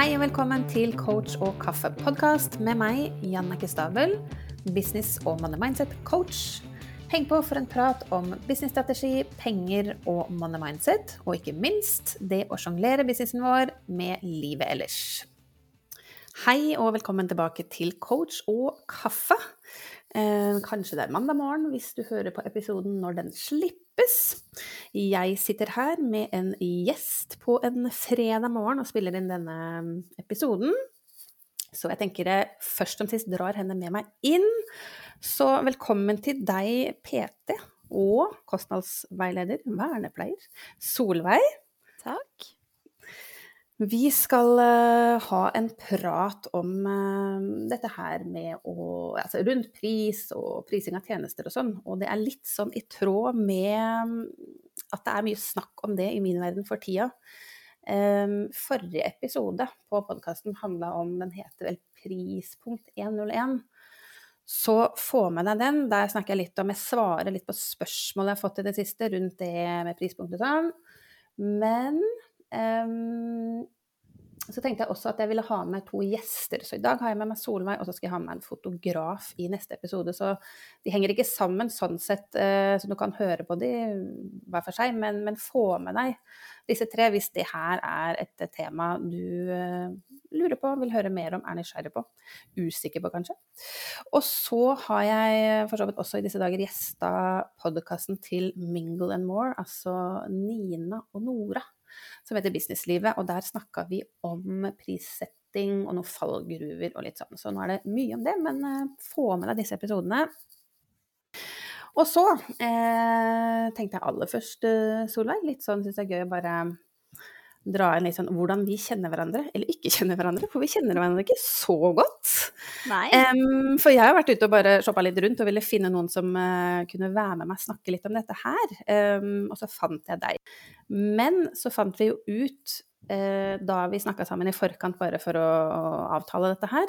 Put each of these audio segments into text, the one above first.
Hei og velkommen til Coach og kaffe-podkast med meg, Jannike Stabel, business- og money mindset-coach. Heng på for en prat om businessstrategi, penger og money mindset, og ikke minst det å sjonglere businessen vår med livet ellers. Hei og velkommen tilbake til Coach og kaffe. Eh, kanskje det er mandag morgen hvis du hører på episoden når den slippes. Jeg sitter her med en gjest på en fredag morgen og spiller inn denne episoden. Så jeg tenker jeg først som sist drar henne med meg inn. Så velkommen til deg, PT og kostnadsveileder, vernepleier, Solveig. Takk. Vi skal uh, ha en prat om uh, dette her med å Altså rundt pris og prising av tjenester og sånn. Og det er litt sånn i tråd med at det er mye snakk om det i min verden for tida. Um, forrige episode på podkasten handla om Den heter vel Prispunkt 101. Så få med deg den. Der snakker jeg litt om Jeg svarer litt på spørsmål jeg har fått i det siste rundt det med prispunkt og sånn. Men Um, så tenkte jeg også at jeg ville ha med to gjester. Så i dag har jeg med meg Solveig, og så skal jeg ha med en fotograf i neste episode. Så de henger ikke sammen sånn sett, uh, så du kan høre på de hver for seg, men, men, få med deg disse tre hvis det her er et tema du uh, lurer på, vil høre mer om, er nysgjerrig på. Usikker på, kanskje. Og så har jeg for så vidt også i disse dager gjesta podkasten til Mingle and More, altså Nina og Nora som heter Businesslivet, og der snakka vi om prissetting og noen fallgruver og litt sånn. Så nå er det mye om det, men uh, få med deg disse episodene. Og så eh, tenkte jeg aller først, uh, Solveig, litt sånn syns jeg er gøy å bare dra inn litt sånn hvordan vi kjenner hverandre, eller ikke kjenner hverandre, for vi kjenner hverandre ikke så godt. Um, for jeg har vært ute og bare shoppa litt rundt og ville finne noen som uh, kunne være med meg og snakke litt om dette her. Um, og så fant jeg deg. Men så fant vi jo ut, uh, da vi snakka sammen i forkant bare for å, å, avtale dette her,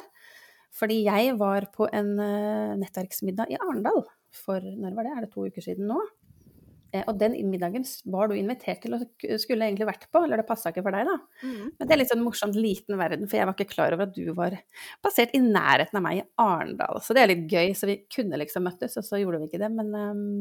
fordi jeg var på en uh, nettverksmiddag i Arendal for når var det, er det to uker siden nå? Eh, og den middagen var du invitert til og skulle egentlig vært på, eller det passa ikke for deg, da. Mm. Men det er litt sånn morsomt liten verden, for jeg var ikke klar over at du var basert i nærheten av meg i Arendal. Så det er litt gøy, så vi kunne liksom møttes, og så gjorde vi ikke det. Men um,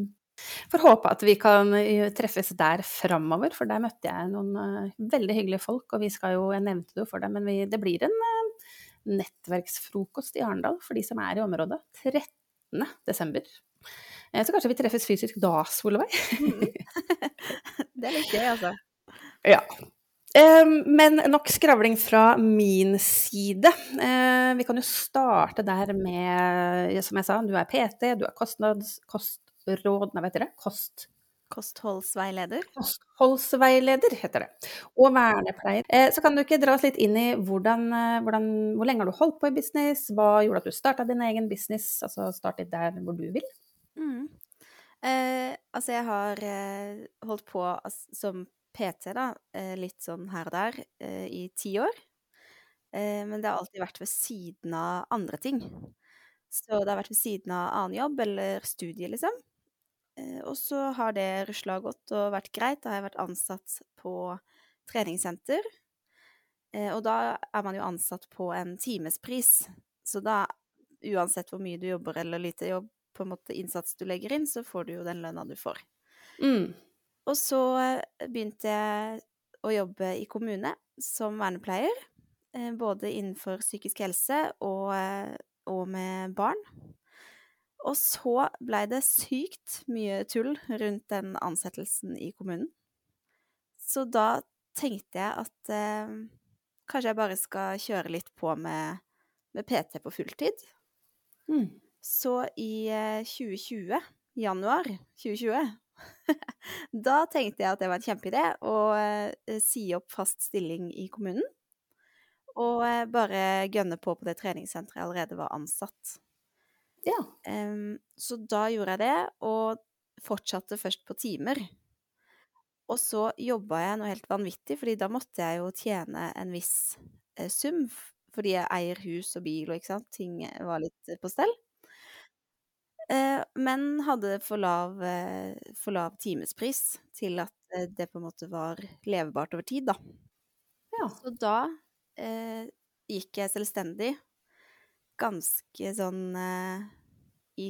får håpe at vi kan eh, treffes der framover, for der møtte jeg noen uh, veldig hyggelige folk, og vi skal jo, jeg nevnte det jo for deg, men vi, det blir en uh, nettverksfrokost i Arendal for de som er i området. 13. desember. Eh, så kanskje vi treffes fysisk da, Solveig? Mm. det er litt gøy, altså. Ja. Men nok skravling fra min side. Eh, vi kan jo starte der med, som jeg sa, du er PT, du er kostnads, kostråd, nei, hva heter det? kost... Kostholdsveileder? Kostholdsveileder, heter det. Og vernepleier. Eh, så kan du ikke dra oss litt inn i hvordan, hvordan, hvor lenge har du holdt på i business? Hva gjorde at du starta din egen business? Altså start litt der hvor du vil. Mm. Eh, altså, jeg har eh, holdt på som PT, da, eh, litt sånn her og der, eh, i ti år. Eh, men det har alltid vært ved siden av andre ting. Så det har vært ved siden av annen jobb eller studie, liksom. Eh, og så har det rusla godt og vært greit. Da har jeg vært ansatt på treningssenter. og da er man jo ansatt på en timespris. Så da, uansett hvor mye du jobber eller lite jobb, på en måte innsats du legger inn, så får du jo den lønna du får. Mm. Og så eh, begynte jeg å jobbe i kommune som vernepleier, eh, både innenfor psykisk helse og, eh, og med barn. Og så blei det sykt mye tull rundt den ansettelsen i kommunen. Så da tenkte jeg at eh, kanskje jeg bare skal kjøre litt på med, med PT på fulltid. Mm. Så i 2020, eh, januar 2020, da tenkte jeg at det var en kjempeidé å eh, si opp fast stilling i kommunen. Og eh, bare gønne på på det treningssenteret jeg allerede var ansatt. Ja. Um, så da gjorde jeg det, og fortsatte først på timer. Og så jobba jeg noe helt vanvittig, fordi da måtte jeg jo tjene en viss sum. Fordi jeg eier hus og bil og ikke sant, ting var litt på stell. Eh, men hadde for lav, eh, for lav timespris til at eh, det på en måte var levebart over tid, da. Ja. Så da eh, gikk jeg selvstendig ganske sånn eh, i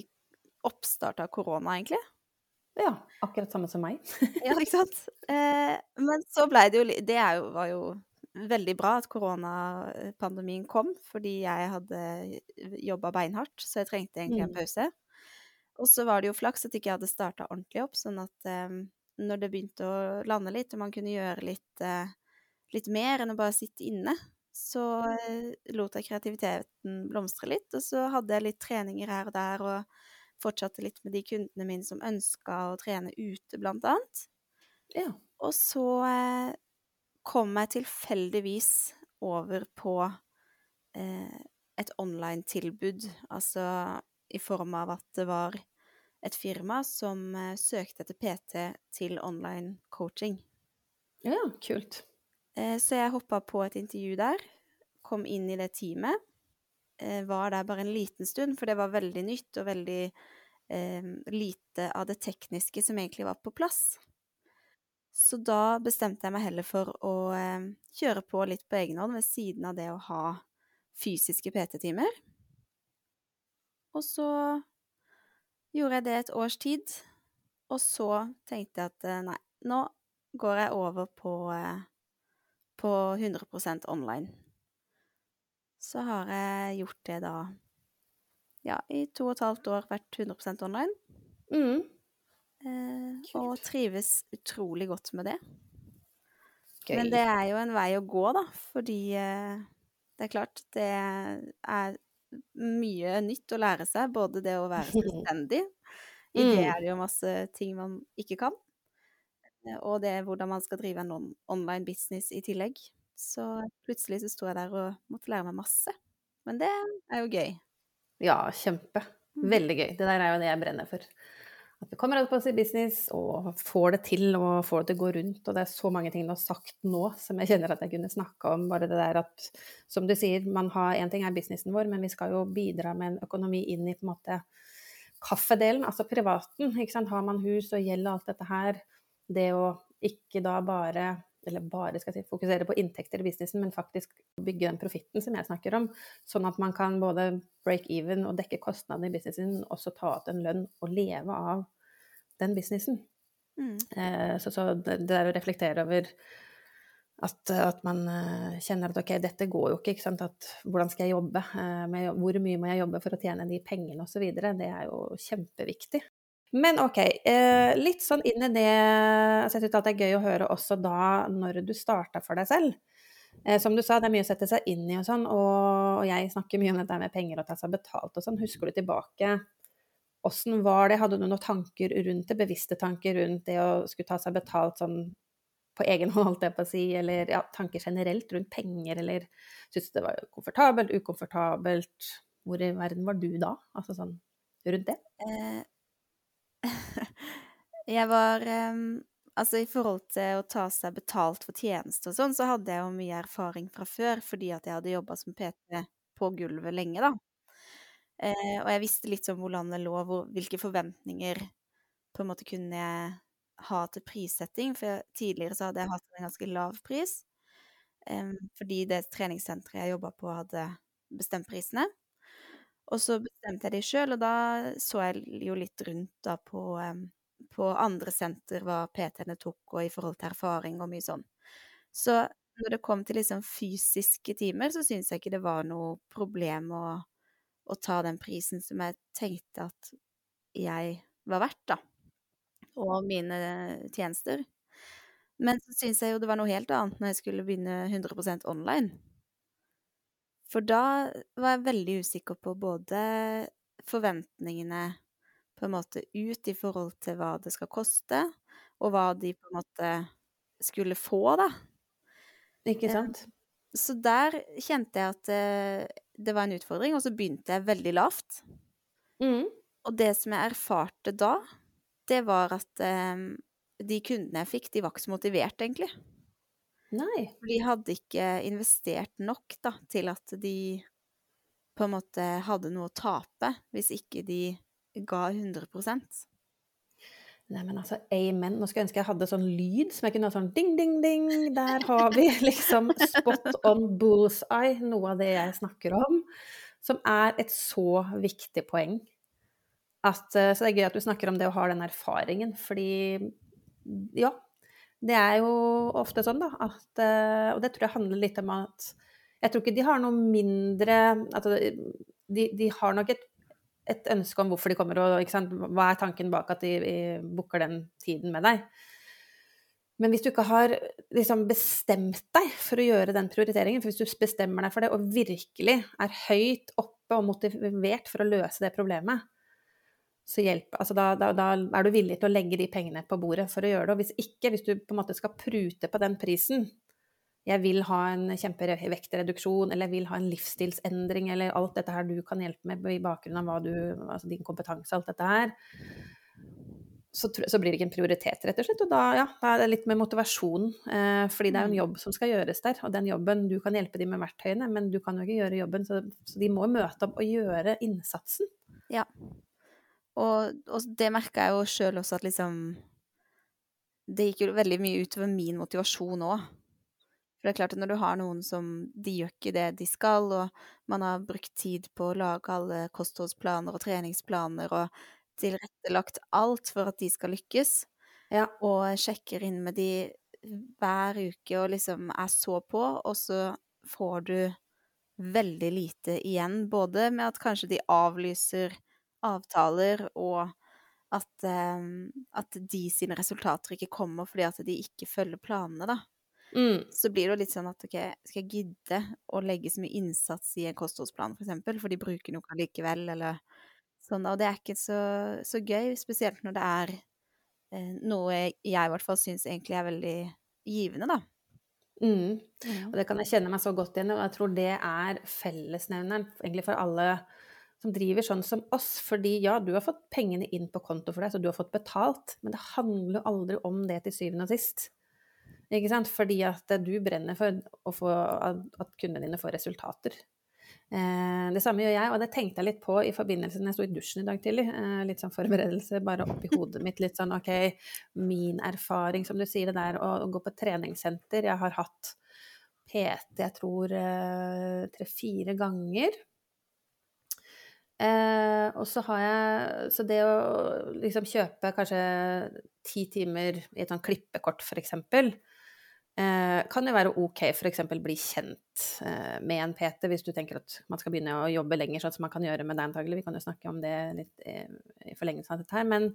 oppstart av korona, egentlig. Ja, akkurat samme som meg. Ja, ikke sant? Eh, men så blei det jo Det er jo, var jo veldig bra at koronapandemien kom, fordi jeg hadde jobba beinhardt, så jeg trengte egentlig en Mm. Og så var det jo flaks at ikke jeg hadde starta ordentlig opp, sånn at eh, når det begynte å lande litt, og man kunne gjøre litt, eh, litt mer enn å bare sitte inne, så eh, lot jeg kreativiteten blomstre litt. Og så hadde jeg litt treninger her og der, og fortsatte litt med de kundene mine som ønska å trene ute, blant annet. Ja. Og så eh, kom jeg tilfeldigvis over på eh, et online-tilbud, altså i form av at det var et firma som eh, søkte etter PT til online coaching. ja, kult. Eh, så jeg hoppa på et intervju der, kom inn i det teamet. Eh, var der bare en liten stund, for det var veldig nytt og veldig eh, lite av det tekniske som egentlig var på plass. Så da bestemte jeg meg heller for å eh, kjøre på litt på egen hånd ved siden av det å ha fysiske PT-timer. Og så gjorde jeg det et års tid, og så tenkte jeg at eh, nei, nå går jeg over på, eh, på 100% online. Så har jeg gjort det da ja, i to og et halvt år vært 100% online. Mm. Eh, og trives utrolig godt med det. Gøy. Men det er jo en vei å gå, da, fordi eh, det er klart det er mye nytt å lære seg. Både det å være selvstendig I det Mm. er det jo masse ting man ikke kan. eh, Og det er hvordan man skal drive en on online business i tillegg. Så plutselig så sto jeg der og måtte lære meg masse. Men det er jo gøy. Ja, kjempe. Mm. Veldig gøy. Det der er jo det jeg brenner for. At vi kommer opp på sin business og får det til og får det til å gå rundt. Og det er så mange ting du har sagt nå som jeg kjenner at jeg kunne snakka om. Bare det der at, som du sier, man har én ting er businessen vår, men vi skal jo bidra med en økonomi inn i på en måte kaffedelen, altså privaten. Har man hus og gjeld og alt dette her, det å ikke da bare eller bare skal si, fokusere på inntekter i businessen, men faktisk bygge den profitten som jeg snakker om, sånn at man kan både break even og dekke kostnadene i businessen, og også ta ut en lønn og leve av den businessen. Mm. Eh, så, så det, det der å reflektere over at, at man eh, kjenner at ok, dette går jo ikke, ikke sant, at hvordan skal jeg jobbe, eh, med, hvor mye må jeg jobbe for å tjene de pengene osv., det er jo kjempeviktig. Men ok, eh, litt sånn inn i det altså Jeg syns det er gøy å høre også da når du starta for deg selv. Eh, som du sa, det er mye å sette seg inn i og sånn, og, jeg snakker mye om dette med penger og ta seg betalt og sånn. Husker du tilbake? Åssen var det? Hadde du noen tanker rundt det, bevisste tanker rundt det å skulle ta seg betalt sånn på egen hånd, holdt jeg på å si, eller ja, tanker generelt rundt penger, eller syntes det var komfortabelt, ukomfortabelt? Hvor i verden var du da? Altså sånn rundt det? Eh, jeg var em, Altså, i forhold til å ta seg betalt for tjeneste og sånn, så hadde jeg jo mye erfaring fra før, fordi at jeg hadde jobba som PT på gulvet lenge, da. Eh, og jeg visste litt sånn hvor landet lå, hvor, hvilke forventninger på en måte kunne jeg ha til prissetting. For tidligere så hadde jeg hatt en ganske lav pris, em, fordi det treningssenteret jeg jobba på, hadde bestemt prisene. Og så bestemte jeg de sjøl, og da så jeg jo litt rundt da på, på andre senter hva PT-ene tok, og i forhold til erfaring og mye sånn. Så når det kom til liksom fysiske timer, så syns jeg ikke det var noe problem å, å ta den prisen som jeg tenkte at jeg var verdt, da. Og mine tjenester. Men så syns jeg jo det var noe helt annet når jeg skulle begynne 100% online. For da var jeg veldig usikker på både forventningene på en måte ut i forhold til hva det skal koste, og hva de på en måte skulle få, da. Ikke Eh, sant? Så der kjente jeg at eh, det var en utfordring, og så begynte jeg veldig lavt. Mm. Og det som jeg erfarte da, det var at eh, de kundene jeg fikk, de var ikke så motivert, egentlig. Nei. De hadde ikke investert nok da, til at de på en måte hadde noe å tape, hvis ikke de ga 100 Nei, men altså, amen. Nå skulle jeg ønske jeg hadde sånn lyd som jeg kunne ha sånn ding, ding, ding. Der har vi liksom spot on bullseye, noe av det jeg snakker om. Som er et så viktig poeng. At, eh, så det er gøy at du snakker om det å ha den erfaringen, fordi ja. Det er jo ofte sånn, da, at eh, Og det tror jeg handler litt om at Jeg tror ikke de har noe mindre altså, de, de har nok et et ønske om hvorfor de kommer, og hva er tanken bak at de, de booker den tiden med deg. Men hvis du ikke har liksom, bestemt deg for å gjøre den prioriteringen, for hvis du bestemmer deg for det og virkelig er høyt oppe og motivert for å løse det problemet, så hjelp, altså da, da, da, er du villig til å legge de pengene på bordet for å gjøre det. Og hvis ikke, hvis du på en måte skal prute på den prisen, jeg vil ha en kjempevektreduksjon, eller jeg vil ha en livsstilsendring, eller alt dette her du kan hjelpe med i bakgrunn av du, altså din kompetanse, alt dette her, så, så, blir det ikke en prioritet, rett og slett. Og da, ja, da er det litt med motivasjon, eh, fordi det er jo en mm. jobb som skal gjøres der. Og den jobben, du kan hjelpe dem med verktøyene, men du kan jo ikke gjøre jobben, så, så de må møte opp og gjøre innsatsen. Ja. Og, og det merka jeg jo sjøl også at liksom Det gikk jo veldig mye utover min motivasjon òg. For det er klart at når du har noen som de gjør ikke det de skal, og man har brukt tid på å lage alle kostholdsplaner og treningsplaner og tilrettelagt alt for at de skal lykkes, ja. og sjekker inn med de hver uke og liksom er så på, og så får du veldig lite igjen, både med at kanskje de avlyser avtaler, og at, um, at de sine resultater ikke kommer fordi at de ikke følger planene, da. Mm. Så blir det jo litt sånn at OK, skal jeg gidde å legge så mye innsats i en kostholdsplan, for eksempel, for de bruker noe likevel, eller sånn. Og det er ikke så, så gøy, spesielt når det er eh, noe jeg i hvert fall syns egentlig er veldig givende, da. Mm. Og det kan jeg kjenne meg så godt igjen i, og jeg tror det er fellesnevneren egentlig for alle som driver sånn som oss. Fordi ja, du har fått pengene inn på konto for deg, så du har fått betalt, men det handler jo aldri om det til syvende og sist. Ikke sant? Fordi at du brenner for få, at kundene dine får resultater. Eh, det samme gjør jeg, og det tenkte jeg litt på i forbindelse med jeg sto i dusjen i dag tidlig. Eh, litt sånn forberedelse bare oppi hodet mitt. Litt sånn OK, min erfaring, som du sier det der, å, å gå på treningssenter. Jeg har hatt PT, jeg tror eh, tre-fire ganger. Eh, og så har jeg Så det å liksom kjøpe kanskje ti timer i et sånt klippekort, for eksempel, Eh, kan jo være ok for eksempel bli kjent eh, med en PT, hvis du tenker at man skal begynne å jobbe lenger, sånn som man kan gjøre med deg antagelig. Vi kan jo snakke om det litt i, i forlengelse av dette her. Men,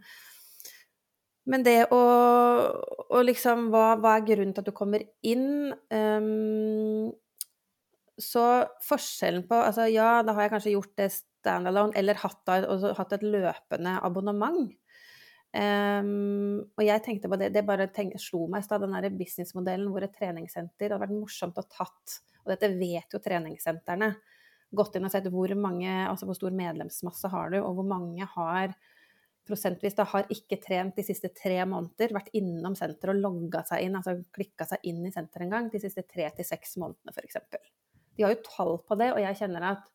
men det å, å liksom hva, hva, er grunnen til at du kommer inn? Um, så forskjellen på Altså ja, da har jeg kanskje gjort det standalone, eller hatt, hatt et løpende abonnement. Um, og jeg tenkte på det, det bare tenk, slo meg i stad, den der businessmodellen hvor et treningssenter hadde vært morsomt å tatt, og dette vet jo treningssentrene, gått inn og sett hvor mange, altså hvor stor medlemsmasse har du, og hvor mange har prosentvis da har ikke trent de siste tre måneder, vært innom senteret og logga seg inn, altså klikka seg inn i senteret en gang, de siste tre til seks månedene f.eks. De har jo tall på det, og jeg kjenner at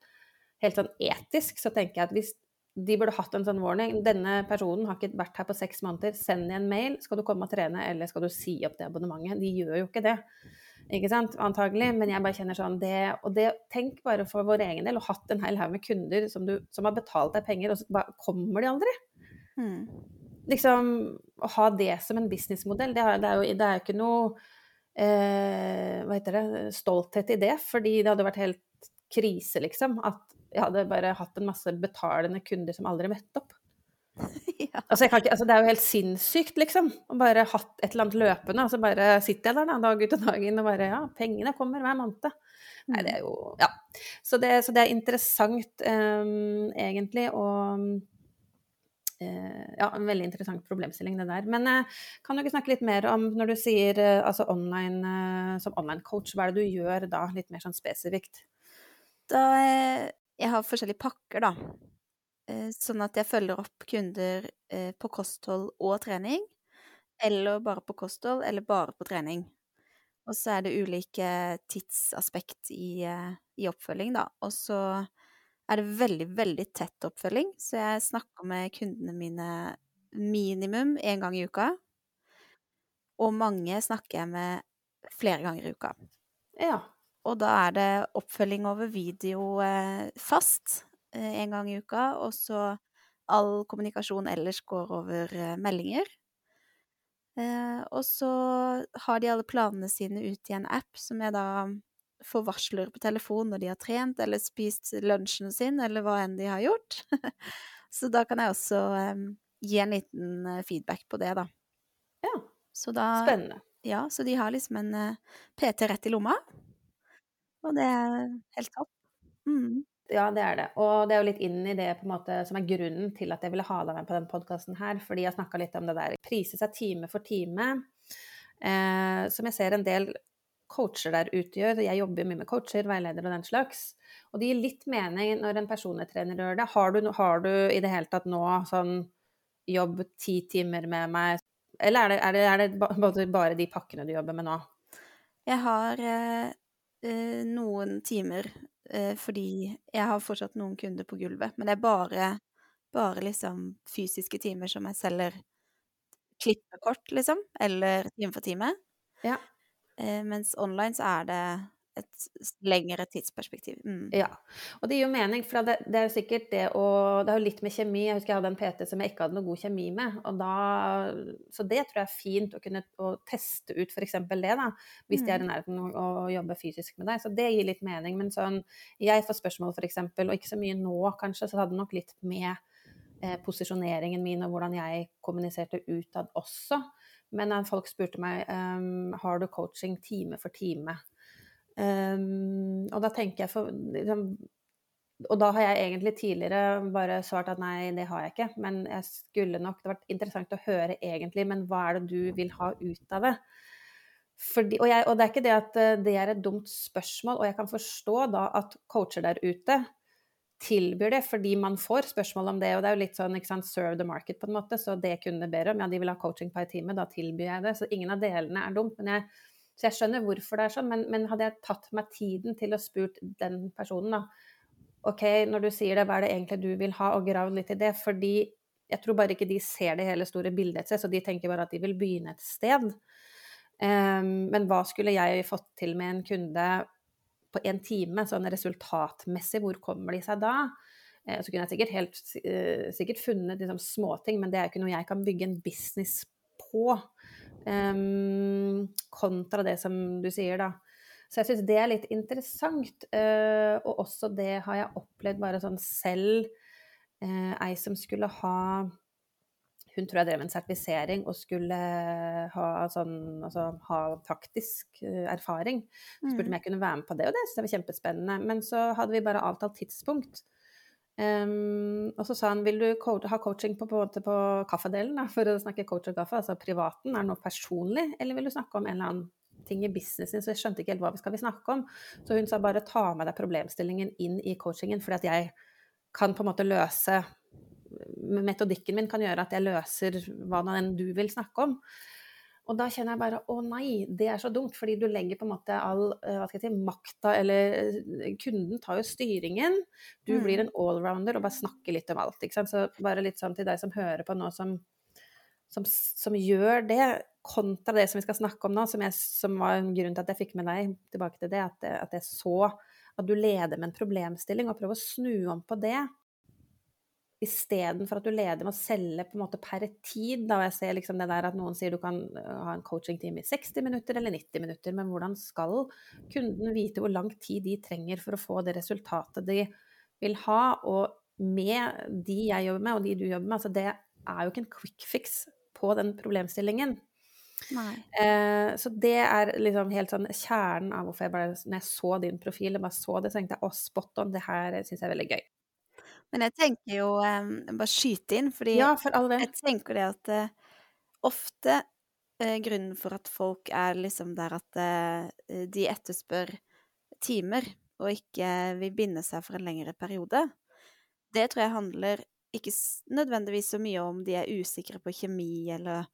helt sånn etisk så tenker jeg at hvis de burde hatt en sånn warning. Denne personen har ikke vært her på seks måneder. Send i en mail. Skal du komme og trene, eller skal du si opp det abonnementet? De gjør jo ikke det. Ikke sant? Antagelig. Men jeg bare kjenner sånn det, Og det, tenk bare for vår egen del, og hatt en hel haug med kunder som, du, som, har betalt deg penger, og så bare kommer de aldri. Mm. Liksom å ha det som en businessmodell, det, det, er jo det er ikke noe eh, Hva heter det Stolthet i det, fordi det hadde vært helt krise, liksom. At jeg hadde bare hatt en masse betalende kunder som aldri møtte opp. ja. altså, ikke, altså, det er jo helt sinnssykt, liksom. Å bare hatt et eller annet løpende, og så bare sitter jeg der da, dag ut og dag inn og bare Ja, pengene kommer hver måned. Nei, det er jo Ja. Så det, så det er interessant, um, egentlig, uh, ja, en veldig interessant problemstilling, det der. Men uh, kan du ikke snakke litt mer om, når du sier uh, altså online, som online coach, hva er det du gjør da, litt mer sånn spesifikt? Da jeg har forskjellige pakker, da. Eh, sånn at jeg følger opp kunder eh, på kosthold og trening. Eller bare på kosthold, eller bare på trening. Og så er det ulike tidsaspekt i, eh, i oppfølging, da. Og så er det veldig, veldig tett oppfølging. Så jeg snakker med kundene mine minimum én gang i uka. Og mange snakker jeg med flere ganger i uka. Ja. Og da er det oppfølging over video eh, fast én gang i uka, og så all kommunikasjon ellers går over eh, meldinger. Eh, og så har de alle planene sine ut i en app som jeg da får varsler på telefon når de har trent eller spist lunsjen sin, eller hva enn de har gjort. så da kan jeg også um, gi en liten eh, feedback på det, da. Ja. Så da Spennende. Ja, så de har liksom en uh, PT rett i lomma. Og det er helt topp. Mm. Ja, det er det. Og det er jo litt inn i det på en måte som er grunnen til at jeg ville ha deg med på denne podkasten her. Fordi jeg snakka litt om det der prise seg time for time. Eh, som jeg ser en del coacher der ute gjør. Jeg jobber mye med coacher, veiledere og den slags. Og det gir litt mening når en personlig trener gjør det. Har du, har du i det hele tatt nå sånn jobb ti timer med meg, eller er det, er det, er det bare de pakkene du jobber med nå? Jeg har eh, eh, noen timer eh, fordi jeg har fortsatt noen kunder på gulvet. Men det er bare, bare liksom fysiske timer som jeg selger klippekort, liksom. Eller time for time. Ja. Eh, mens online så er det et lengre tidsperspektiv. Mm. Ja, og det gir jo mening, for det, det er jo sikkert det å Det er jo litt med kjemi. Jeg husker jeg hadde en PT som jeg ikke hadde noe god kjemi med. og da, Så det tror jeg er fint å kunne å teste ut f.eks. det, da, hvis de er i Mm. nærheten og, å jobber fysisk med deg. Så det gir litt mening. Men sånn Jeg får spørsmål f.eks., og ikke så mye nå kanskje, så det hadde nok litt med eh, posisjoneringen min og hvordan jeg kommuniserte utad også. Men folk spurte meg um, har du coaching time for time. Um, og da tenker jeg for liksom, Og da har jeg egentlig tidligere bare svart at nei, det har jeg ikke. Men jeg skulle nok Det har vært interessant å høre egentlig, men hva er det du vil ha ut av det? Fordi, og, jeg, og det er ikke det at eh, det er et dumt spørsmål, og jeg kan forstå da at coacher der ute tilbyr det fordi man får spørsmål om det, og det er jo litt sånn ikke sant, serve the market på en måte, så det kundene ber om, ja de vil ha coaching på en time, da tilbyr jeg det, så ingen av delene er dumt. men jeg så jeg skjønner hvorfor det er sånn, men, men, hadde jeg tatt meg tiden til å spurt den personen, da OK, når du sier det, hva er det egentlig du vil ha, og gravd litt i det? Fordi jeg tror bare ikke de ser det hele store bildet et sted, så de tenker bare at de vil begynne et sted. Um, men hva skulle jeg fått til med en kunde på en time, sånn resultatmessig, hvor kommer de seg da? Uh, så kunne jeg sikkert, helt, uh, sikkert funnet liksom, småting, men det er jo ikke noe jeg kan bygge en business på. Um, kontra det som du sier, da. Så jeg syns det er litt interessant. Uh, og også det har jeg opplevd bare sånn selv. Uh, ei som skulle ha Hun tror jeg drev en sertifisering og skulle ha, sånn, altså, ha taktisk uh, erfaring. Så spurte om jeg kunne være med på det, og det syntes jeg var kjempespennende. Men så hadde vi bare avtalt tidspunkt. Um, og så sa han vil du co ha coaching på, på, på kaffedelen, da, for å snakke coach og kaffe, altså privaten, er det noe personlig, eller vil du snakke om en eller annen ting i businessen, så jeg skjønte ikke helt hva vi skal snakke om. Så hun sa bare ta med deg problemstillingen inn i coachingen, fordi at jeg kan på en måte løse Metodikken min kan gjøre at jeg løser hva enn du vil snakke om. Og da kjenner jeg bare å nei, det er så dumt, fordi du legger på en måte all hva skal jeg si, makta Eller kunden tar jo styringen. Du Mm. blir en allrounder og bare snakker litt om alt. Ikke sant? Så bare litt sånn til deg som hører på nå, som, som, som gjør det, kontra det som vi skal snakke om nå, som, jeg, som var en grunn til at jeg fikk med deg tilbake til det, at, at jeg så at du leder med en problemstilling, og prøver å snu om på det. Istedenfor at du leder med å selge på en måte per tid. Da. Og jeg ser liksom det der at noen sier du kan ha en coachingtime i 60 minutter eller 90 minutter, men hvordan skal kunden vite hvor lang tid de trenger for å få det resultatet de vil ha? Og med de jeg jobber med, og de du jobber med, altså det er jo ikke en quick fix på den problemstillingen. Eh, så det er liksom helt sånn kjernen av hvorfor jeg bare Når jeg så din profil, jeg bare så det, så tenkte jeg å, spot on, det her syns jeg er veldig gøy. Men jeg tenker jo um, Bare skyte inn, fordi ja, for all del. jeg tenker det at uh, ofte uh, grunnen for at folk er liksom der at uh, de etterspør timer, og ikke vil binde seg for en lengre periode, det tror jeg handler ikke nødvendigvis så mye om de er usikre på kjemi eller,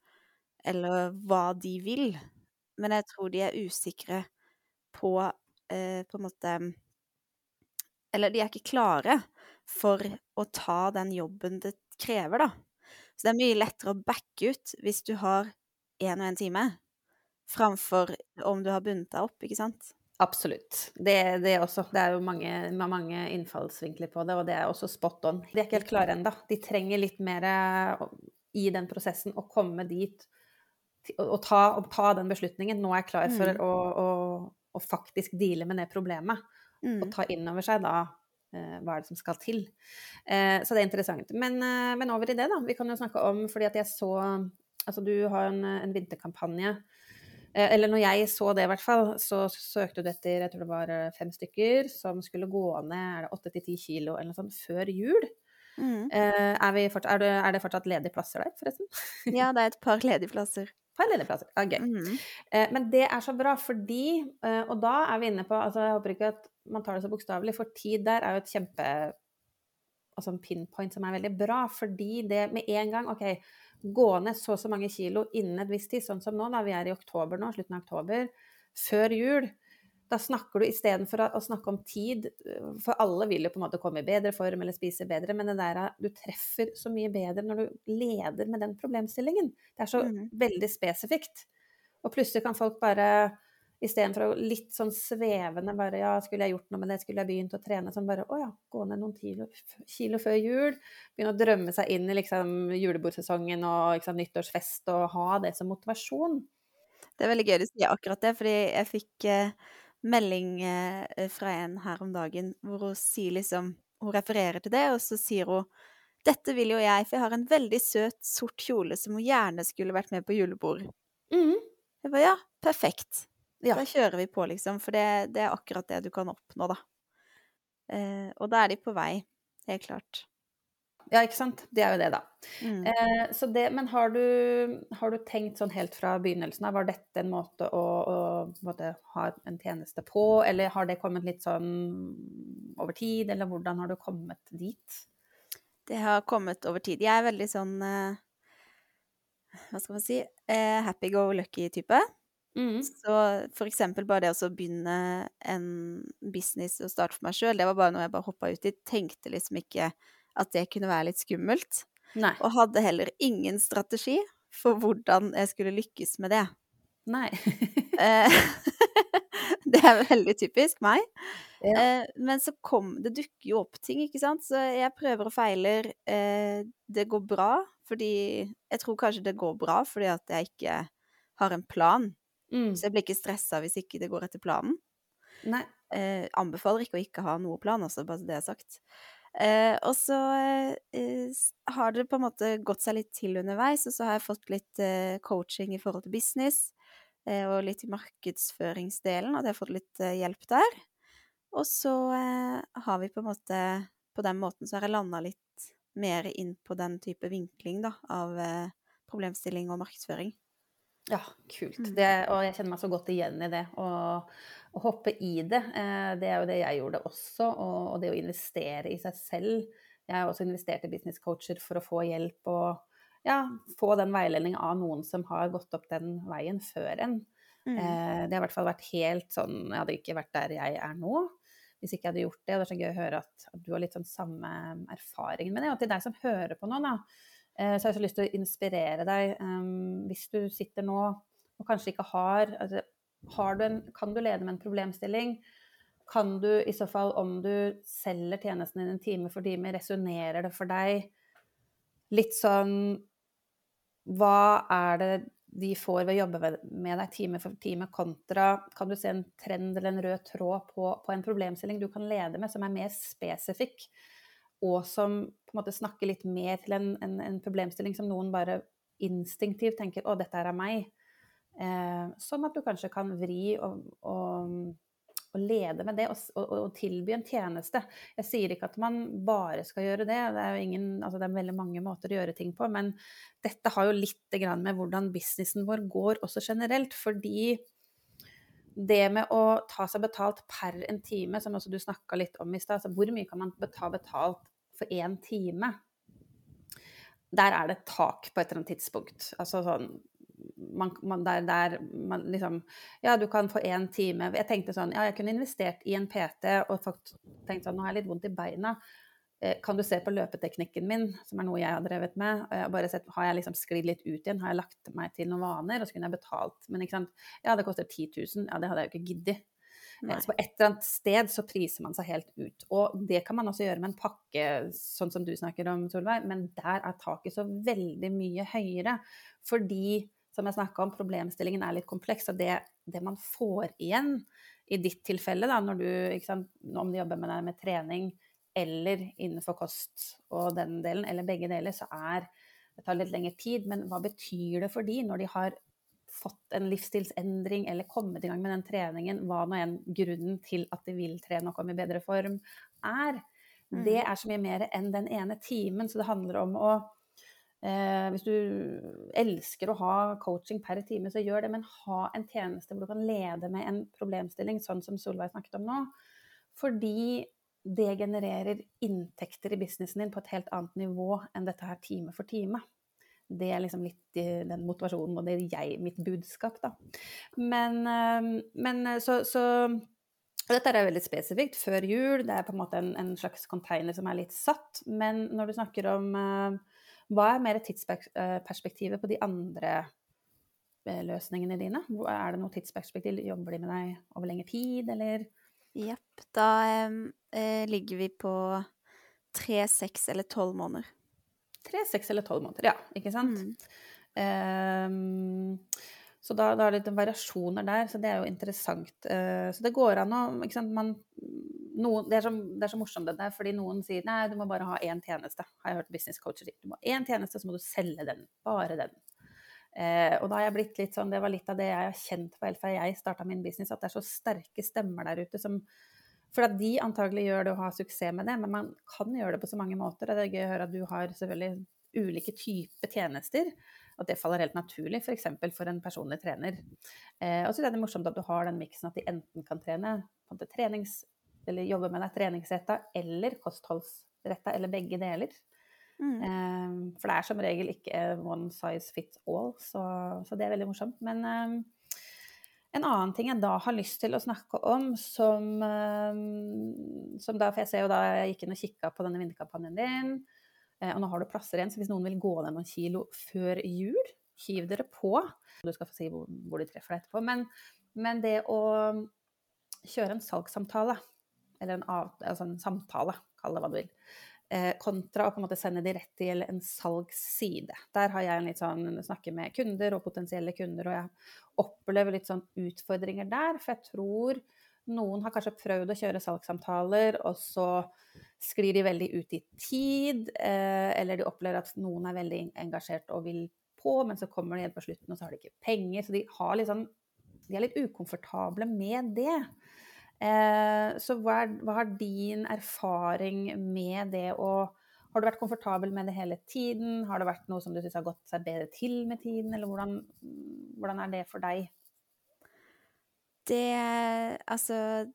eller hva de vil, men jeg tror de er usikre på på en måte Eller de er ikke klare for å ta den jobben det krever, da. Så det er mye lettere å backe ut hvis du har én og én time, framfor om du har bundet deg opp, ikke sant? Absolutt. Det, det, også, det er jo mange, mange, innfallsvinkler på det, og det er også spot on. De er ikke helt klare ennå. De trenger litt mer i den prosessen å komme dit og ta, og ta den beslutningen. Nå er jeg klar for mm. å, å, å, faktisk deale med det problemet. Mm. Og ta inn over seg da hva er det som skal til. Eh, så det er interessant. Men, eh, men, over i det, da. Vi kan jo snakke om Fordi at jeg så Altså, du har en, en vinterkampanje Eh, eller når jeg så det, i hvert fall, så søkte du etter jeg tror det var eh, fem stykker som skulle gå ned åtte til ti kilo eller noe sånt før jul. Mm. Eh, er, fortsatt, er, det, er, det, fortsatt ledige plasser der, forresten? ja, det er et par ledige plasser. Par ledige plasser, ja, gøy. Mm. Men det er så bra fordi Og da er vi inne på altså Jeg håper ikke at man tar det så bokstavelig, for tid der er jo et kjempe altså en pinpoint som er veldig bra, fordi det med en gang OK, gå ned så og så mange kilo innen et visst tid, sånn som nå, da vi er i oktober nå, slutten av oktober, før jul. Da snakker du istedenfor å snakke om tid, for alle vil jo på en måte komme i bedre form eller spise bedre, men det der du treffer så mye bedre når du leder med den problemstillingen. Det er så mm. veldig spesifikt. Og plutselig kan folk bare Istedenfor å litt sånn svevende bare Ja, skulle jeg gjort noe med det? Skulle jeg begynt å trene? Sånn bare Å ja, gå ned noen kilo, kilo før jul. Begynne å drømme seg inn i liksom julebordsesongen og liksom, nyttårsfest og ha det som motivasjon. Det er veldig gøy du sier akkurat det, fordi jeg fikk eh, melding eh, fra en her om dagen hvor hun sier liksom Hun refererer til det, og så sier hun dette vil jo jeg, for jeg har en veldig søt, sort kjole som hun gjerne skulle vært med på julebord. Mm. Jeg bare ja, perfekt. Ja. Da kjører vi på, liksom. For det, det, er akkurat det du kan oppnå, da. Eh, og da er de på vei. Helt klart. Ja, ikke sant. Det er jo det, da. Mm. Eh, det, men har du, har du, tenkt sånn helt fra begynnelsen av, var dette en måte å, å måtte ha en tjeneste på, eller har det kommet litt sånn over tid, eller hvordan har du kommet dit? Det har kommet over tid. Jeg er veldig sånn eh, Hva skal man si? Eh, happy go lucky-type. Mm. Så for eksempel bare det å begynne en business og starte for meg sjøl, det var bare noe jeg bare hoppa ut i. Tenkte liksom ikke at det kunne være litt skummelt. Nei. Og hadde heller ingen strategi for hvordan jeg skulle lykkes med det. Nei. Eh, det er veldig typisk meg. Ja. Eh, men så kom Det dukker jo opp ting, ikke sant. Så jeg prøver og feiler. Eh, det går bra fordi Jeg tror kanskje det går bra fordi at jeg ikke har en plan. Mm. Så jeg blir ikke stressa hvis ikke det går etter planen. Nei. Eh, anbefaler ikke å ikke ha noe plan, også, bare så det er sagt. Eh, og så eh, har det på en måte gått seg litt til underveis, og så har jeg fått litt eh, coaching i forhold til business, eh, og litt i markedsføringsdelen, og det har fått litt eh, hjelp der. Og så har vi på en måte På den måten så har jeg landa litt mer inn på den type vinkling, da, av problemstilling og markedsføring. Ja, kult. Mm. Det, og jeg kjenner meg så godt igjen i det. Å hoppe i det. Eh, det er jo det jeg gjorde også. Og, det å investere i seg selv. Jeg har også investert i business coacher for å få hjelp og ja, få den veiledning av noen som har gått opp den veien før en. Mm. Eh, det har i hvert fall vært helt sånn Jeg hadde ikke vært der jeg er nå hvis ikke jeg hadde gjort det. Og det er så gøy å høre at, at du har litt sånn samme erfaring med det. Og til deg som hører på nå, da så jeg har så lyst til å inspirere deg. Um, hvis du sitter nå og kanskje ikke har, altså, har du en, Kan du lede med en problemstilling? Kan du i så fall, om du selger tjenesten din en time for time, resonnerer det for deg litt sånn Hva er det de får ved å jobbe med deg time for time, kontra Kan du se en trend eller en rød tråd på, på en problemstilling du kan lede med, som er mer spesifikk? Og som på en måte snakker litt mer til en, en, en problemstilling som noen bare instinktivt tenker 'Å, dette er av meg'. Eh, sånn at du kanskje kan vri og, og, og lede med det og, og, tilby en tjeneste. Jeg sier ikke at man bare skal gjøre det, det er jo ingen, altså det er veldig mange måter å gjøre ting på. Men dette har jo litt med hvordan businessen vår går også generelt. Fordi det med å ta seg betalt per en time, som også du snakka litt om i stad, altså hvor mye kan man ta betalt for én time? Der er det tak på et eller annet tidspunkt. Altså sånn man, man, der, der man liksom Ja, du kan få én time Jeg tenkte sånn Ja, jeg kunne investert i en PT og tenkt sånn Nå har jeg litt vondt i beina. Eh, kan du se på løpeteknikken min, som er noe jeg har drevet med, bare sett, har jeg liksom sklidd litt ut igjen, har jeg lagt meg til noen vaner, og så kunne jeg betalt. Men ikke sant, ja, det koster 10 000, ja, det hadde jeg jo ikke giddet. Nei. Så på et eller annet sted så priser man seg helt ut. Og det kan man også gjøre med en pakke, sånn som du snakker om, Solveig, men der er taket så veldig mye høyere. Fordi, som jeg snakka om, problemstillingen er litt kompleks, og det, det man får igjen i ditt tilfelle, da, når du, sant, om du jobber med med trening eller innenfor kost og den delen, eller begge deler, så er det tar litt lengre tid. Men hva betyr det for de når de har fått en livsstilsendring eller kommet i gang med den treningen, hva nå enn grunnen til at de vil trene og komme i bedre form, er. Mm. Det er så mye mer enn den ene timen, så det handler om å eh, Hvis du elsker å ha coaching per time, så gjør det, men ha en tjeneste hvor du kan lede med en problemstilling, sånn som Solveig snakket om nå. Fordi det genererer inntekter i businessen din på et helt annet nivå enn dette her time for time. Det er liksom litt den motivasjonen og det er jeg, mitt budskap, da. Men, men så, så dette er veldig spesifikt før jul. Det er på en måte en, en, slags container som er litt satt. Men når du snakker om hva er mer tidsperspektivet på de andre løsningene dine? Er det noe tidsperspektiv? Jobber de med deg over lengre tid, eller? Jepp. Da eh, ligger vi på tre, seks eller tolv måneder tre, seks eller tolv måneder. Ja, ikke sant? Mm. Um, så da, da, er det litt variasjoner der, så det er jo interessant. Uh, så det går an å ikke sant, man, noen, det, er så, det, er så, morsomt det der, fordi noen sier nei, du må bare ha én tjeneste. Har jeg hørt business coacher si. Du må ha én tjeneste, så må du selge den. Bare den. Uh, og da har jeg blitt litt sånn, det var litt av det jeg har kjent på helt fra jeg starta min business, at det er så sterke stemmer der ute som for at de antagelig gjør det og har suksess med det, men man kan gjøre det på så mange måter. Og det er gøy å høre at du har selvfølgelig ulike typer tjenester. At det faller helt naturlig, f.eks. For, for en personlig trener. Eh, og så er det morsomt at du har den miksen at de enten kan trene på en trenings, eller jobbe med deg treningsretta eller kostholdsretta, eller begge deler. Mm. Eh, for det er som regel ikke one size fits all, så, så det er veldig morsomt. Men um, en annen ting jeg da har lyst til å snakke om, som, um, som da For jeg ser jo da jeg gikk inn og kikka på denne vinterkampanjen din, eh, og nå har du plasser igjen, så hvis noen vil gå ned noen kilo før jul, hiv dere på. Du skal få si hvor, hvor de treffer deg etterpå. Men, men, det å kjøre en salgssamtale, eller en, av, altså en samtale, kall det hva du vil, kontra å på en måte sende de rett til en salgsside. Der har jeg en litt sånn snakke med kunder og potensielle kunder, og jeg opplever litt sånn utfordringer der. For jeg tror noen har kanskje prøvd å kjøre salgssamtaler, og så sklir de veldig ut i tid. Eh, eller de opplever at noen er veldig engasjert og vil på, men så kommer de igjen på slutten, og så har de ikke penger. Så de, sånn, de er litt ukomfortable med det. Eh, så hva, er, hva har din erfaring med det å Har du vært komfortabel med det hele tiden? Har det vært noe som du syns har gått seg bedre til med tiden, eller hvordan, hvordan er det for deg? Det Altså,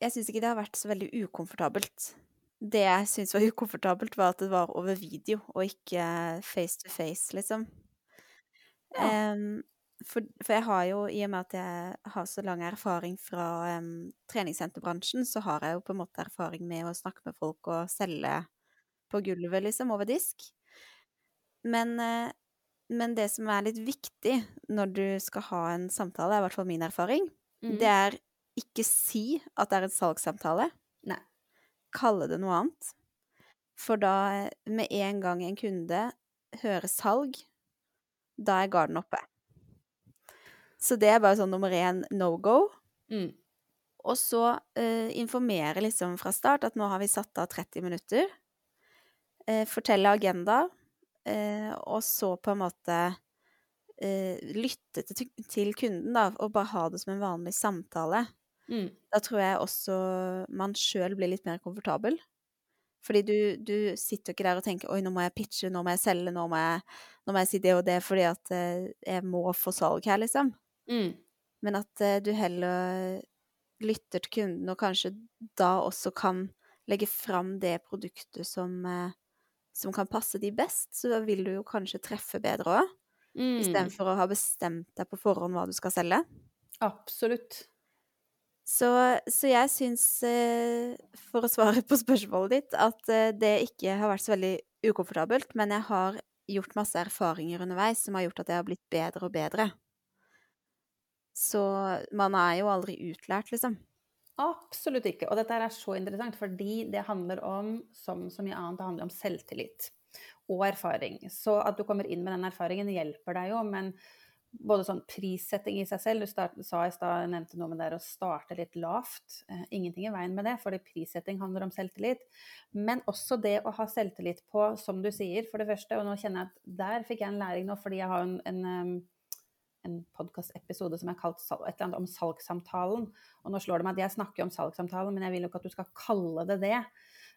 jeg syns ikke det har vært så veldig ukomfortabelt. Det jeg syntes var ukomfortabelt, var at det var over video og ikke face to face, liksom. Ja. Um, for, for, jeg har jo, i og med at jeg har så lang erfaring fra um, treningssenterbransjen, så har jeg jo på en måte erfaring med å snakke med folk og selge på gulvet, liksom, over disk. Men, uh, men det som er litt viktig når du skal ha en samtale, er i hvert fall min erfaring, mm. det er ikke si at det er en salgssamtale. Nei. Kalle det noe annet. For da, med en gang en kunde hører salg, da er garden oppe. Så det er bare sånn nummer én no go. Mm. Og så eh, informere liksom fra start at nå har vi satt av 30 minutter. Eh, fortelle agenda, eh, og så på en måte eh, lytte til, til, kunden, da, og bare ha det som en vanlig samtale. Mm. Da tror jeg også man sjøl blir litt mer komfortabel. Fordi du, du, sitter ikke der og tenker 'oi, nå må jeg pitche, nå må jeg selge, nå må jeg, nå må jeg si det og det fordi at eh, jeg må få salg her', liksom. Mm. Men at uh, du heller lytter til kunden, og kanskje da også kan legge fram det produktet som, uh, som kan passe de best. Så da vil du jo kanskje treffe bedre òg, mm. istedenfor å ha bestemt deg på forhånd hva du skal selge. Absolutt. Så, så jeg syns, eh, for å svare på spørsmålet ditt, at eh, det ikke har vært så veldig ukomfortabelt, men jeg har gjort masse erfaringer underveis som har gjort at jeg har blitt bedre og bedre. Så man er jo aldri utlært, liksom. Absolutt ikke. Og dette er så interessant, fordi det handler om, som så mye annet, det handler om selvtillit og erfaring. Så at du kommer inn med den erfaringen, hjelper deg jo, men både sånn prissetting i seg selv Du start, sa i stad, nevnte noe med det å starte litt lavt. Eh, ingenting i veien med det, fordi prissetting handler om selvtillit. Men også det å ha selvtillit på, som du sier, for det første, og nå kjenner jeg at der fikk jeg en læring nå, fordi jeg har en, en en podkastepisode som er kalt et eller annet om salgssamtalen. Og nå slår det meg at jeg snakker om salgssamtalen, men jeg vil jo ikke at du skal kalle det det.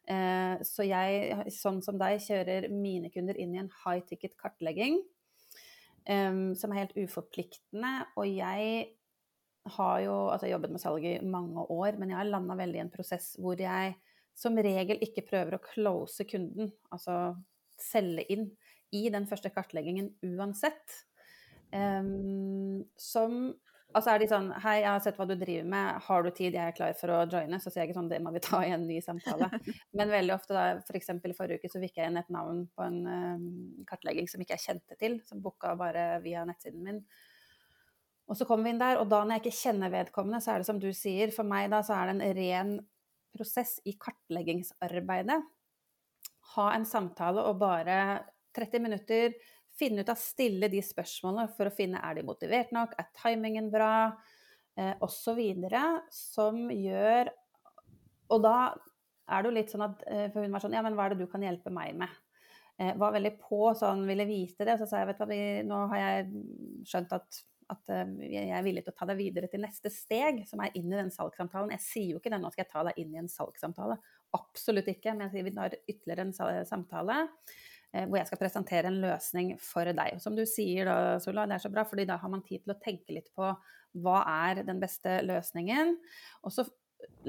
Eh, så jeg, sånn som deg, kjører mine kunder inn i en high ticket kartlegging um, som er helt uforpliktende. Og jeg har jo altså jobbet med salg i mange år, men jeg har landa veldig i en prosess hvor jeg som regel ikke prøver å close kunden, altså selge inn, i den første kartleggingen uansett. Um, som Altså er de sånn Hei, jeg har sett hva du driver med, har du tid, jeg er klar for å joine? Så sier jeg ikke sånn, det må vi ta i en ny samtale. Men veldig ofte, da, f.eks. i forrige uke, så fikk jeg inn et navn på en um, kartlegging som ikke jeg kjente til, som booka bare via nettsiden min. Og så kommer vi inn der, og da når jeg ikke kjenner vedkommende, så er det som du sier, for meg da så er det en ren prosess i kartleggingsarbeidet. Ha en samtale og bare 30 minutter finne ut av stille de spørsmålene for å finne er de motivert nok, er timingen bra, eh, osv. Som gjør Og da er det jo litt sånn at eh, For hun var sånn Ja, men hva er det du kan hjelpe meg med? Eh, var veldig på sånn, ville vite det. Og så sa jeg vet du hva, nå har jeg skjønt at at eh, jeg er villig til å ta deg videre til neste steg, som er inn i den salgssamtalen. Jeg sier jo ikke det, nå skal jeg ta deg inn i en salgssamtale. Absolutt ikke. Men jeg sier vi tar ytterligere en samtale. Eh, hvor jeg skal presentere en løsning for deg. Og som du sier da, Sola, det er så bra, fordi da har man tid til å tenke litt på hva er den beste løsningen. Og så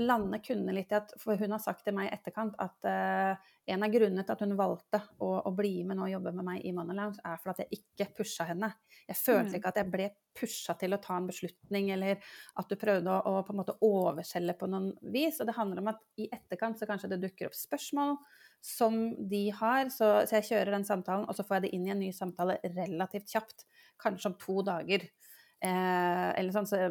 lande kundene litt i at For hun har sagt til meg i etterkant at uh, en av grunnene til at hun valgte å, å bli med nå og jobbe med meg i Money Lounge, er for at jeg ikke pusha henne. Jeg følte mm. ikke at jeg ble pusha til å ta en beslutning, eller at du prøvde å, å på en måte overselge på noen vis. Og det handler om at i etterkant så kanskje det dukker opp spørsmål som de har. Så, så, jeg kjører den samtalen, og så får jeg det inn i en ny samtale relativt kjapt. Kanskje om to dager. Eh, eller sånn, så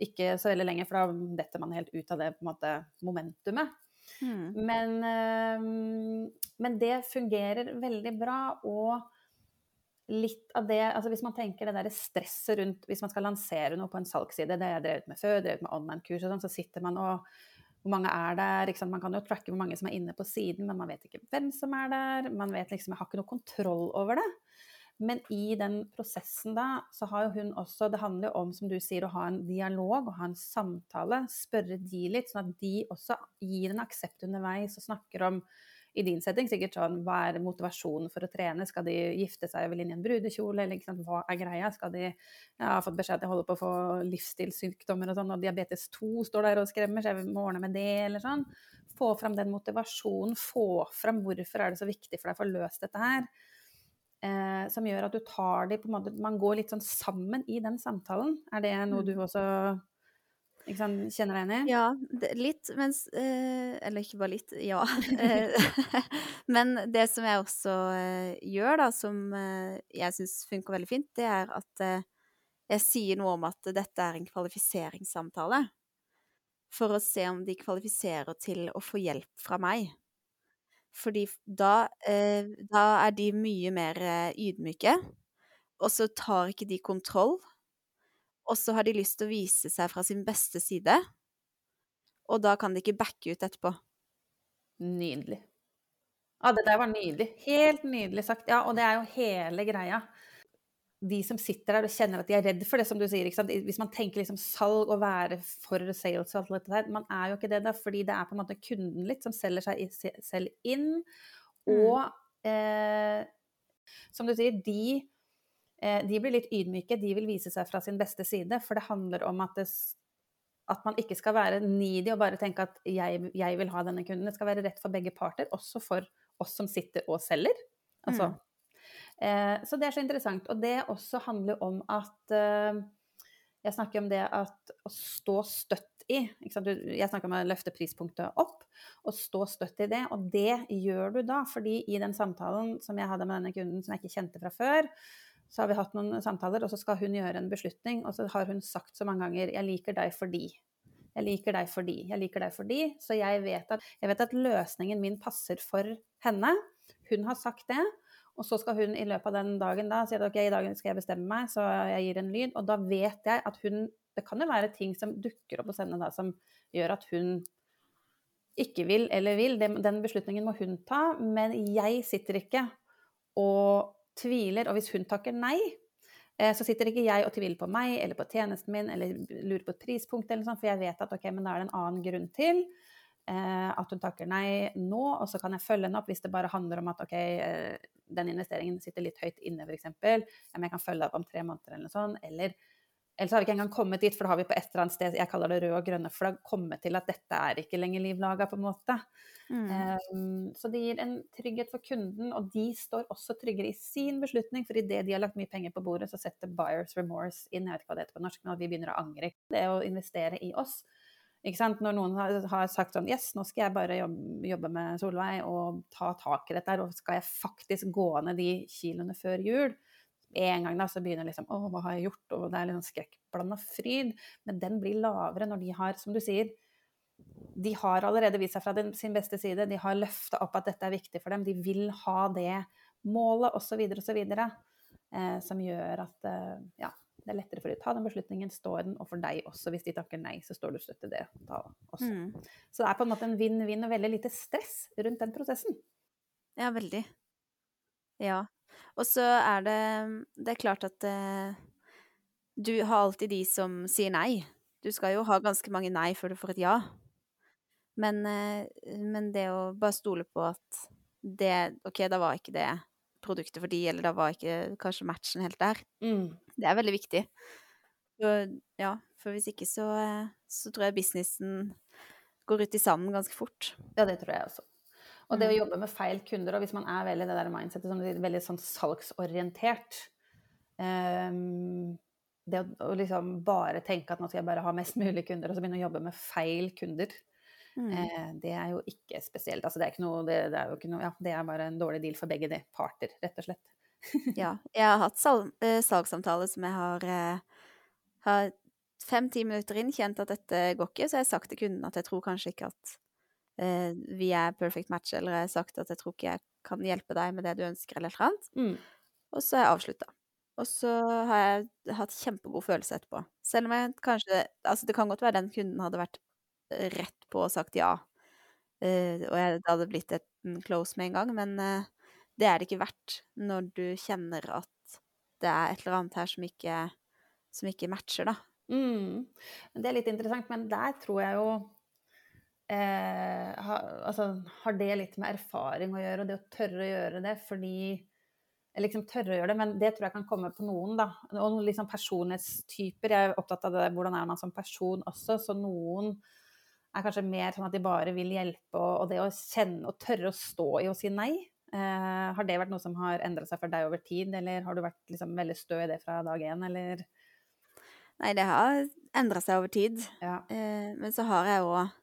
ikke så veldig lenge, for da detter man helt ut av det på en måte, momentumet. Mm. Men, eh, men det fungerer veldig bra. og litt av det altså Hvis man tenker det der stresset rundt Hvis man skal lansere noe på en salgsside, det jeg drev drevet med før, drevet med online-kurs og sånn, så sitter man og hvor mange er der? Man kan jo tracke hvor mange som er inne på siden, men man vet ikke hvem som er der. Man vet liksom, Jeg har ikke noe kontroll over det. Men i den prosessen da, så har jo hun også Det handler jo om, som du sier, å ha en dialog og ha en samtale. Spørre de litt, sånn at de også gir en aksept underveis og snakker om i din setting sikkert sånn Hva er motivasjonen for å trene? Skal de gifte seg og vil inn i en brudekjole? Eller sant, hva er greia? Skal de Jeg har fått beskjed at jeg holder på å få livsstilssykdommer og sånn, og diabetes 2 står der og skremmer, så jeg må ordne med det, eller sånn. Få fram den motivasjonen, få fram hvorfor er det så viktig for deg å få løst dette her. Eh, som gjør at du tar de på en måte Man går litt sånn sammen i den samtalen. Er det noe mm. du også ikke sant? Kjenner deg enig? Ja, det, litt, mens eh, Eller ikke bare litt, ja. Eh, men det som jeg også eh, gjør, da, som jeg syns funker veldig fint, det er at jeg sier noe om at dette er en kvalifiseringssamtale. For å se om de kvalifiserer til å få hjelp fra meg. Fordi da, eh, da er de mye mer ydmyke, og så tar ikke de kontroll og så har de lyst til å vise seg fra sin beste side. Og da kan de ikke backe ut etterpå. Nydelig. Ja, det der var nydelig. Helt nydelig sagt. Ja, og det er jo hele greia. De som sitter der og kjenner at de er redd for det, som du sier. Hvis man tenker liksom salg og være for sales og alt dette der, man er jo ikke det da, fordi det er på en måte kunden litt som selger seg selv inn. Mm. Og eh, som du sier, de de blir litt ydmyke, de vil vise seg fra sin beste side. For det handler om at, det, at man ikke skal være needy og bare tenke at jeg, jeg, vil ha denne kunden. Det skal være rett for begge parter, også for oss som sitter og selger. Altså. Mm. Eh, så det er så interessant. Og det også handler om at eh, Jeg snakker om det at å stå støtt i. Jeg snakker om å løfte prispunktet opp og stå støtt i det. Og det gjør du da, fordi i den samtalen som jeg hadde med denne kunden som jeg ikke kjente fra før, så har vi hatt noen samtaler, og så skal hun gjøre en beslutning, og så har hun sagt så mange ganger 'jeg liker deg fordi'. Jeg liker deg fordi. Jeg liker deg fordi. Så jeg vet at, jeg vet at løsningen min passer for henne. Hun har sagt det. Og så skal hun i løpet av den dagen da si at ok, i dag skal jeg bestemme meg, så jeg gir en lyd. Og da vet jeg at hun Det kan jo være ting som dukker opp hos henne da som gjør at hun ikke vil eller vil. Den beslutningen må hun ta. Men jeg sitter ikke og tviler. Og hvis hun takker nei, eh, så sitter ikke jeg og tviler på meg eller på tjenesten min eller lurer på et prispunkt, eller sånt, for jeg vet at ok, men da er det en annen grunn til eh, at hun takker nei nå, og så kan jeg følge henne opp hvis det bare handler om at ok, eh, den investeringen sitter litt høyt inne, f.eks. Ja, men jeg kan følge deg opp om tre måneder eller noe sånt. Eller, eller så har vi ikke engang kommet dit, for da har vi på et eller annet sted, jeg kaller det røde og grønne flagg, kommet til at dette er ikke lenger livlaga, på en måte. Mm. Um, så det gir en trygghet for kunden, og de står også tryggere i sin beslutning, for idet de har lagt mye penger på bordet, så setter buyers remorse inn, jeg vet ikke hva det heter på norsk, nå, vi begynner å angre. Det å investere i oss. Ikke sant? Når noen har, har sagt sånn Yes, nå skal jeg bare jobbe, jobbe med Solveig og ta tak i dette her, og skal jeg faktisk gå ned de kiloene før jul? En gang da så begynner liksom Å, hva har jeg gjort? Og det er litt sånn skrekkblanda fryd. Men den blir lavere når de har, som du sier, de har allerede vist seg fra den, sin beste side. De har løfta opp at dette er viktig for dem. De vil ha det målet, osv., osv. Eh, som gjør at eh, ja, det er lettere for dem å ta den beslutningen, stå i den, og for deg også. Hvis de takker nei, så står du støtt til det da også. Mm. Så det er på en måte en vinn-vinn og veldig lite stress rundt den prosessen. Ja, veldig. Ja. Og så er det Det er klart at eh, du har alltid de som sier nei. Du skal jo ha ganske mange nei før du får et ja. Men, eh, men det å bare stole på at det OK, da var ikke det produktet for de, eller da var ikke kanskje matchen helt der. Mm. Det er veldig viktig. For, ja, for hvis ikke så, eh, så tror jeg businessen går ut i sanden ganske fort. Ja, det tror jeg også. Og det å Mm. jobbe med feil kunder, og hvis man er veldig det der mindsetet som er veldig sånn salgsorientert um, Det å, å liksom bare tenke at nå skal jeg bare ha mest mulig kunder, og så begynne å jobbe med feil kunder, Mm. eh, det er jo ikke spesielt. Altså, det er ikke noe, det, det er jo ikke noe Ja, det er bare en dårlig deal for begge de parter, rett og slett. Ja. Jeg har hatt sal eh, salgssamtaler som jeg har, eh, har fem-ti minutter inn kjent at dette går ikke, så jeg har sagt til kunden at jeg tror kanskje ikke at vi er perfect match, eller jeg har sagt at jeg tror ikke jeg kan hjelpe deg med det du ønsker, eller et eller annet. Mm. Og så har jeg avslutta. Og så har jeg hatt kjempegod følelse etterpå. Selv om jeg kanskje Altså, det kan godt være den kunden hadde vært rett på og sagt ja, uh, og jeg, det hadde blitt et en close med en gang, men uh, det er det ikke verdt når du kjenner at det er et eller annet her som ikke, som ikke matcher, da. Mm. Det er litt interessant, men der tror jeg jo eh, ha, altså, Har det litt med erfaring å gjøre, og det å tørre å gjøre det fordi eller liksom tørre å gjøre det, men det tror jeg kan komme på noen, da. Og liksom personlighetstyper. Jeg er opptatt av det, hvordan er man som person også, så noen er kanskje mer sånn at de bare vil hjelpe, og, og det å kjenne og tørre å stå i å si nei. Eh, har det vært noe som har endra seg for deg over tid, eller har du vært liksom veldig stø i det fra dag én, eller? Nei, det har endra seg over tid. Ja. Eh, men så har jeg òg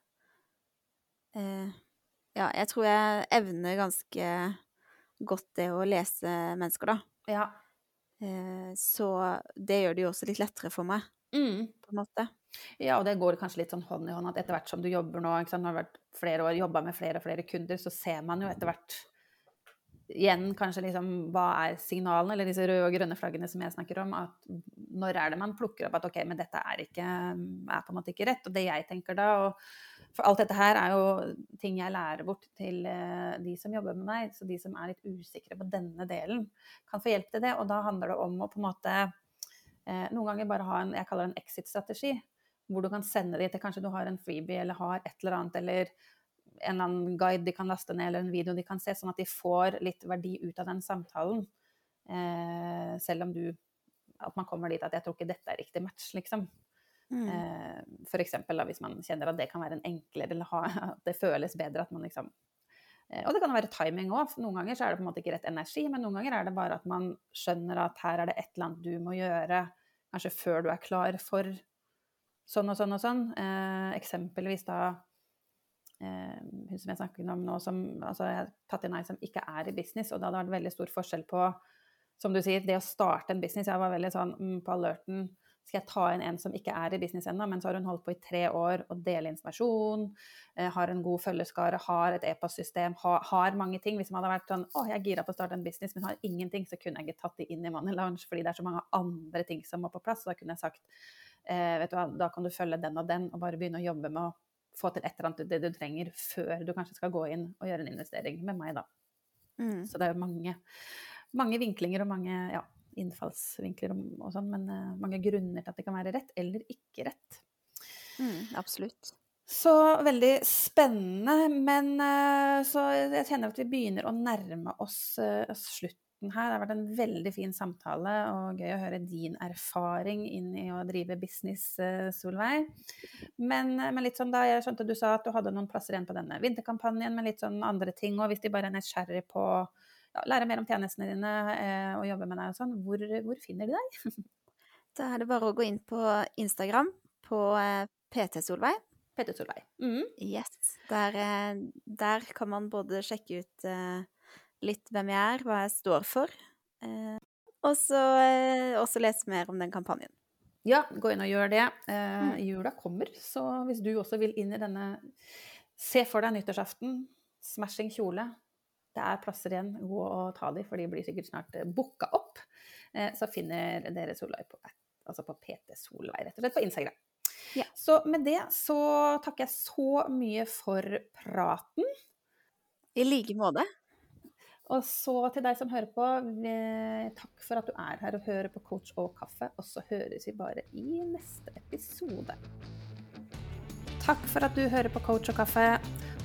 Ja, jeg tror jeg evner ganske godt det å lese mennesker, da. ja. Eh, så det gjør det jo også litt lettere for meg, Mm. på en måte. Ja, og det går kanskje litt sånn hånd i hånd at etter hvert som du jobber nå, ikke sant, har vært flere år jobba med flere og flere kunder, så ser man jo etter hvert igjen kanskje liksom hva er signalene, eller disse røde og grønne flaggene som jeg snakker om, at når er det man plukker opp at ok, men dette er, ikke, er på en måte ikke rett. Og det jeg tenker da, og for alt dette her er jo ting jeg lærer bort til eh, de som jobber med meg, så de som er litt usikre på denne delen, kan få hjelp til det. Og da handler det om å på en måte eh, noen ganger bare ha en jeg kaller det en exit-strategi. Hvor du kan sende de til kanskje du har en freebie eller har et eller annet, eller en eller annen guide de kan laste ned, eller en video de kan se, sånn at de får litt verdi ut av den samtalen. Eh, selv om du At man kommer dit at 'jeg tror ikke dette er riktig match', liksom. Mm. Eh, da, hvis man kjenner at det kan være en enklere, eller at det føles bedre at man liksom eh, Og det kan være timing òg. Noen ganger så er det på en måte ikke rett energi, men noen ganger er det bare at man skjønner at her er det et eller annet du må gjøre, kanskje før du er klar for sånn og sånn og sånn. Eh, eksempelvis da hun som jeg snakket om nå, som altså jeg har tatt inn ei som ikke er i business, og da hadde det vært veldig stor forskjell på, som du sier, det å starte en business. Jeg var veldig sånn mm, på alerten. Skal jeg ta inn en som ikke er i business ennå, men så har hun holdt på i tre år og deler informasjon, eh, har en god følgeskare, har et e-postsystem, har, har mange ting. Hvis man hadde vært sånn å, jeg er gira på å starte en business, men har ingenting, så kunne jeg ikke tatt de inn i Money Lounge, fordi det er så mange andre ting som må på plass. Så da kunne jeg sagt eh, vet du hva, da kan du følge den og den, og bare begynne å jobbe med å få til et eller annet det du trenger, før du kanskje skal gå inn og gjøre en investering med meg, da. Mm. Så det er mange, mange vinklinger og mange ja, innfallsvinkler og, sånn, men uh, mange grunner til at det kan være rett eller ikke rett. Mm, absolutt. Så veldig spennende, men uh, så jeg kjenner at vi begynner å nærme oss uh, slutten her. Det har vært en veldig fin samtale og gøy å høre din erfaring inn i å drive business, Solveig. Men, men, litt sånn da, jeg skjønte du sa at du hadde noen plasser igjen på denne vinterkampanjen, men litt sånn andre ting. Og hvis de bare er nysgjerrig på ja, lære mer om tjenestene dine eh, og jobbe med deg og sånn, hvor, hvor, finner de deg? da er det bare å gå inn på Instagram på eh, PT-Solveig. PT-Solveig. Mm. Yes. Der, eh, der, kan man både sjekke ut eh, litt hvem jeg er, hva jeg står for. Eh, og så eh, også lese mer om den kampanjen. Ja, gå inn og gjør det. Eh, mm. Jula kommer, så hvis du også vil inn i denne Se for deg nyttårsaften, smashing kjole. Det er plasser igjen, gå og ta de, for de blir sikkert snart eh, booka opp. Eh, så finner dere Solveig på, altså på PT Solveig, rett og slett, på Instagram. Ja. Så med det så takker jeg så mye for praten. I like måte. Og så til deg som hører på, takk for at du er her og hører på Coach og kaffe. Og så høres vi bare i neste episode. Takk for at du hører på Coach og kaffe.